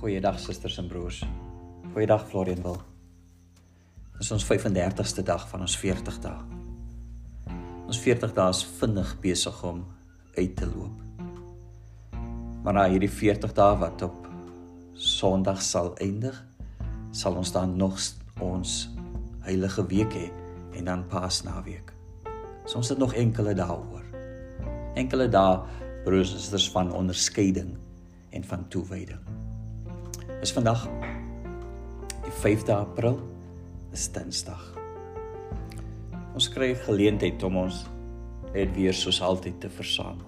Goeiedag susters en broers. Goeiedag Florianwil. Dit is ons 35ste dag van ons 40 dae. Ons 40 dae is vinnig besig om uit te loop. Maar na hierdie 40 dae wat op Sondag sal eindig, sal ons dan nog ons heilige week hê en dan Paasnaweek. So ons het nog enkele dae oor. Enkele dae broers en susters van onderskeiding en van toewyding. Is vandag die 5de April, is Dinsdag. Ons kry geleentheid om ons net weer soos altyd te versamel.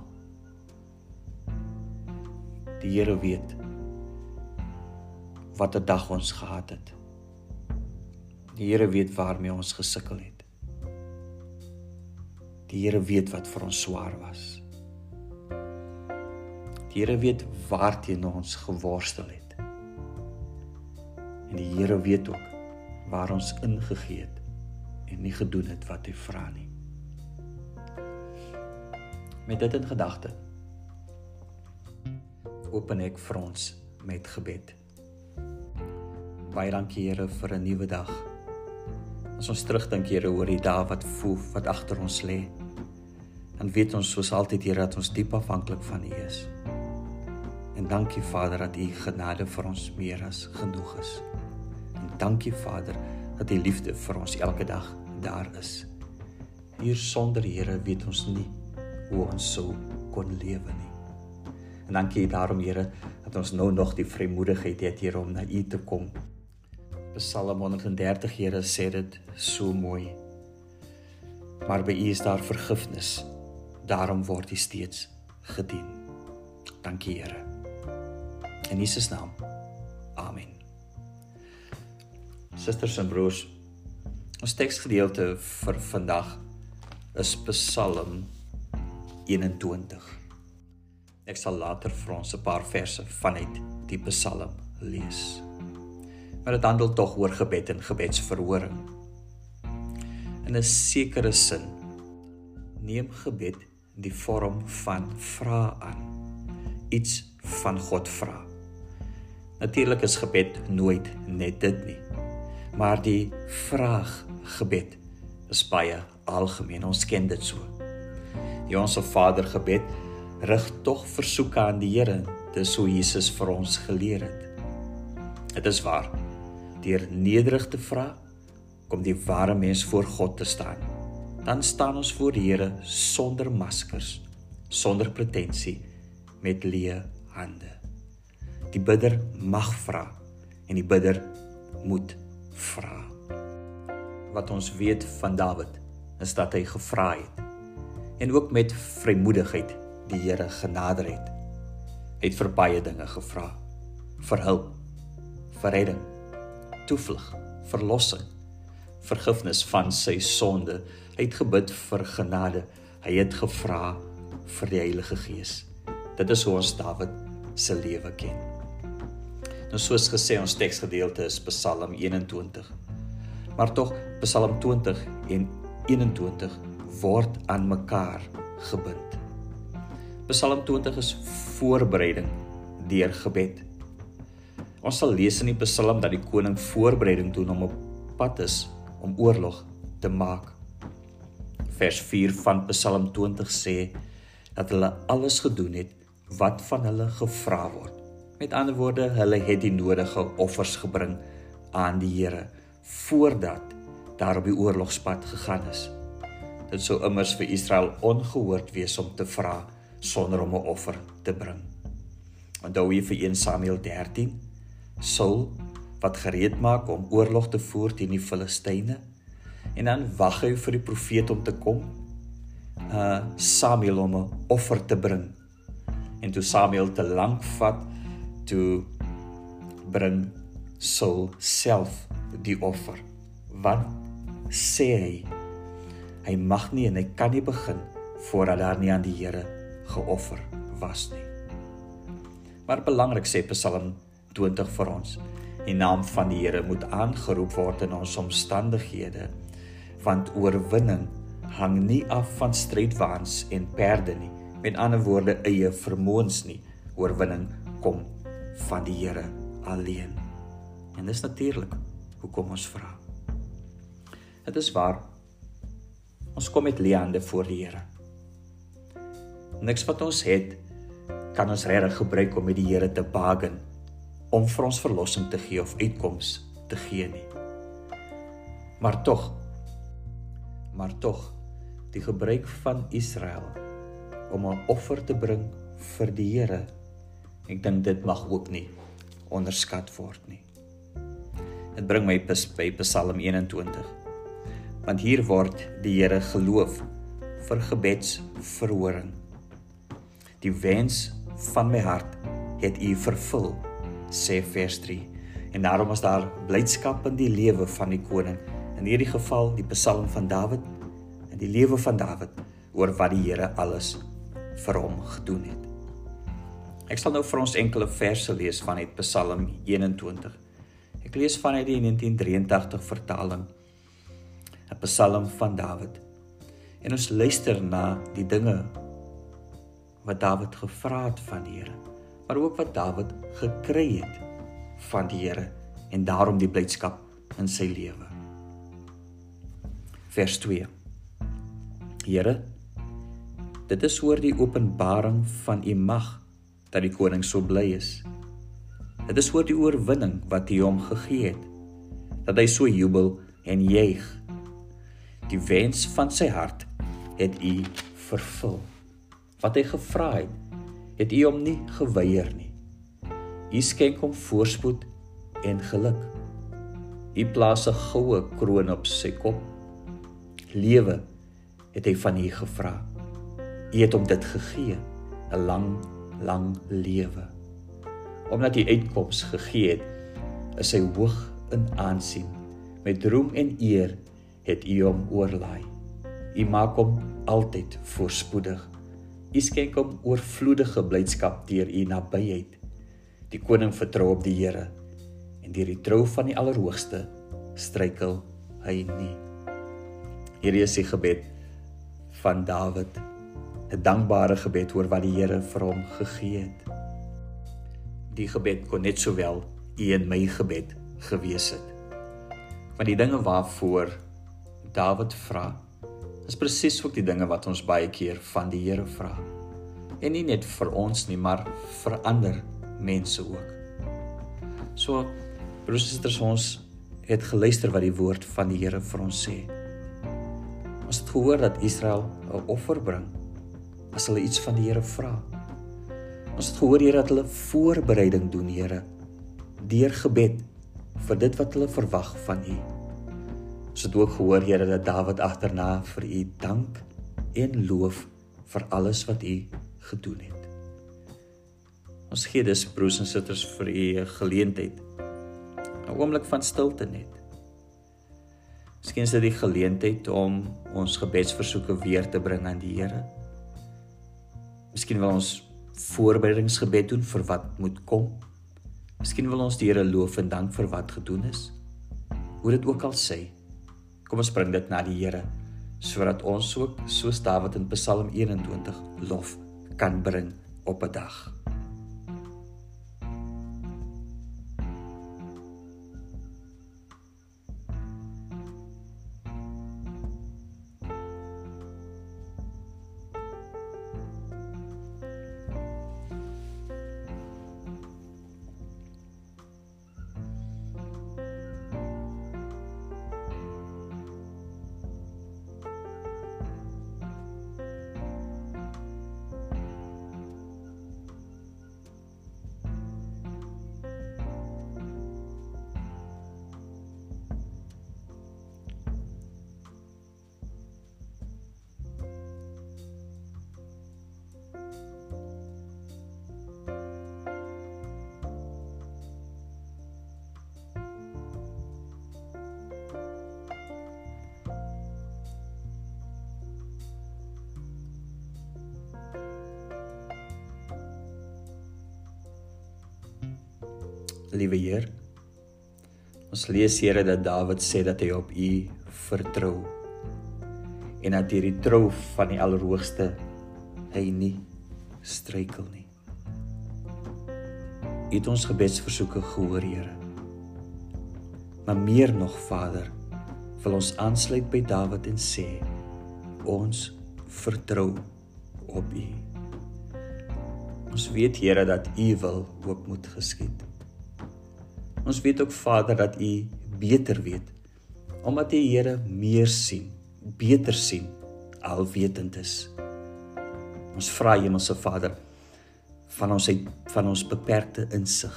Die Here weet wat 'n dag ons gehad het. Die Here weet waarmee ons gesukkel het. Die Here weet wat vir ons swaar was. Die Here weet waarteen ons geworstel het. En die Here weet ook waar ons ingegee het en nie gedoen het wat hy vra nie. Met dit in gedagte open ek vir ons met gebed. Baie dankie Here vir 'n nuwe dag. As ons terugdink Here oor die dae wat voel wat agter ons lê, dan weet ons soos altyd Here dat ons diep afhanklik van U is. En dankie Vader dat U genade vir ons meer as genoeg is. Dankie Vader dat U liefde vir ons elke dag daar is. Hier sonder Here weet ons nie hoe ons sou kon lewe nie. En dankie daarom Here dat ons nou nog die vrymoedigheid het hier om na U te kom. Psalm 130 Here sê dit so mooi. Maar by U is daar vergifnis. Daarom word U steeds gedien. Dankie Here. In Jesus naam. Amen. Susters en broers, ons teksgedeelte vir vandag is Psalm 21. Ek sal later vir ons 'n paar verse vanuit die Psalm lees. Maar dit handel tog oor gebed en gebedsverhoring. In 'n sekere sin neem gebed die vorm van vra aan. Iets van God vra. Natuurlik is gebed nooit net dit nie. Maar die vraag gebed is baie algemeen. Ons ken dit so. Die onsse Vader gebed rig tog versoeke aan die Here. Dis hoe Jesus vir ons geleer het. Dit is waar. Deur nederig te vra, kom die ware mens voor God te staan. Dan staan ons voor die Here sonder maskers, sonder pretensie, met leë hande. Die bidder mag vra en die bidder moet vra. Wat ons weet van Dawid is dat hy gevra het en ook met vrymoedigheid die Here genader het. Hy het vir baie dinge gevra. Vir hulp, vir redding, toevlug, verlossing, vergifnis van sy sonde. Hy het gebid vir genade. Hy het gevra vir die Heilige Gees. Dit is hoe ons Dawid se lewe ken. Nou soos gesê ons teksgedeelte is Psalm 21. Maar tog Psalm 20 en 21 word aan mekaar gebind. Psalm 20 is voorbereiding deur gebed. Ons sal lees in die Psalm dat die koning voorbereiding doen om op pad is om oorlog te maak. Vers 4 van Psalm 20 sê dat hulle alles gedoen het wat van hulle gevra word. Met ander woorde, hulle het die nodige offers gebring aan die Here voordat daar op die oorlogspad gegaan is. Dit sou immers vir Israel ongehoord wees om te vra sonder om 'n offer te bring. Onthou hier vir 1 Samuel 13, Saul wat gereed maak om oorlog te voer teen die Filistyne en dan wag hy vir die profeet om te kom. Uh Samuel om 'n offer te bring. En toe Samuel te lank vat, toe bring Saul self die offer. Wat sê hy? Hy mag nie en hy kan nie begin voordat daar nie aan die Here geoffer was nie. Maar belangrik sê Psalm 20 vir ons, die naam van die Here moet aangeroep word in ons omstandighede, want oorwinning hang nie af van strydwaans en perde nie, met ander woorde eie vermoëns nie. Oorwinning kom van die Here alleen. En dis natuurlik hoekom ons vra. Dit is waar ons kom met leande voor die Here. Niks wat ons het kan ons regtig gebruik om met die Here te baken om vir ons verlossing te gee of uitkoms te gee nie. Maar tog maar tog die gebruik van Israel om 'n offer te bring vir die Here. Ek dink dit mag ook nie onderskat word nie. Dit bring my by Psalm 21. Want hier word die Here geloof vir gebedsverhoring. Die wens van my hart het U vervul, sê vers 3. En daarom is daar blydskap in die lewe van die koning. In hierdie geval die Psalm van Dawid in die lewe van Dawid oor wat die Here alles vir hom gedoen het. Ek sal nou vir ons enkele verse lees van uit Psalm 21. Ek lees vanuit die 1983 vertaling. 'n Psalm van Dawid. En ons luister na die dinge wat Dawid gevra het van die Here, maar ook wat Dawid gekry het van die Here en daarom die blydskap in sy lewe. Vers 2. Here, dit is oor die openbaring van u mag dat die koning so bly is. Dit is oor die oorwinning wat hy hom gegee het dat hy so jubel en juig. Die wens van sy hart het u vervul. Wat hy gevra het, het u hom nie geweier nie. U skenk hom voorspoed en geluk. U plaas 'n goue kroon op sy kop. Lewe het hy van u gevra. U het hom dit gegee, 'n lang lang lewe. Omdat hy uitkoms gegee het, is hy hoog in aansien. Met roem en eer het u hom oorlaai. U maak hom altyd voorspoedig. U skenk hom oorvloedige blydskap deur u nabyheid. Die koning vertrou op die Here en deur die trou van die Allerhoogste struikel hy nie. Hierdie is die gebed van Dawid 'n dankbare gebed oor wat die Here vir hom gegee het. Die gebed kon net sowel u en my gebed gewees het. Want die dinge waarvoor Dawid vra, is presies ook die dinge wat ons baie keer van die Here vra. En nie net vir ons nie, maar vir ander mense ook. So broers en susters, ons het geluister wat die woord van die Here vir ons sê. Ons het gehoor dat Israel 'n offer bring as hulle iets van die Here vra. Ons het gehoor Here dat hulle voorbereiding doen, Here, deur gebed vir dit wat hulle verwag van U. Ons het ook gehoor Here dat Dawid agterna vir U dank en loof vir alles wat U gedoen het. Ons gee dus broers en susters vir U 'n geleentheid. 'n Oomblik van stilte net. Miskien is dit die geleentheid om ons gebedsversoeke weer te bring aan die Here. Miskien wil ons voorbereidingsgebed doen vir wat moet kom. Miskien wil ons die Here loof en dank vir wat gedoen is. Hoe dit ook al sê. Kom ons bring dit na die Here sodat ons ook soos Dawid in Psalm 21 lof kan bring op 'n dag. Liewe Heer, ons lees Here dat Dawid sê dat hy op U vertrou en dat hierdie trou van die Allerhoogste hy nie struikel nie. U het ons gebedsversoeke gehoor, Here. Maar meer nog, Vader, wil ons aansluit by Dawid en sê ons vertrou op U. Ons weet Here dat U wil ook moet geskied. Ons weet ook Vader dat U beter weet omdat U Here meer sien, beter sien, alwetend is. Ons vra Hemelse Vader van ons uit van ons beperkte insig,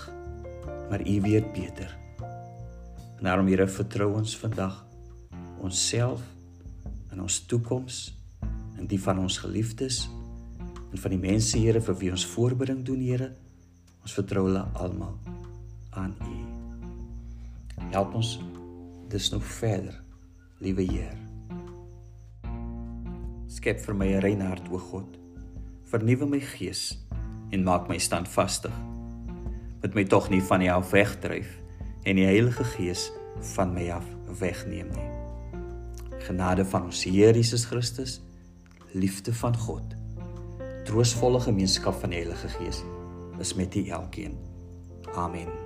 maar U weet beter. En daarom Here vertrou ons vandag onsself in ons toekoms en die van ons geliefdes en van die mense Here vir wie ons voorbereiding doen Here ons vertrou hulle almal aan U help ons. Dis nog verder liewe Heer. Skep vir my 'n rein hart o God. Vernuwe my gees en maak my standvastig. Met my tog nie van U af wegdryf en die Heilige Gees van my af wegneem nie. Genade van ons Here Jesus Christus, liefde van God, troostvolle gemeenskap van die Heilige Gees is met u elkeen. Amen.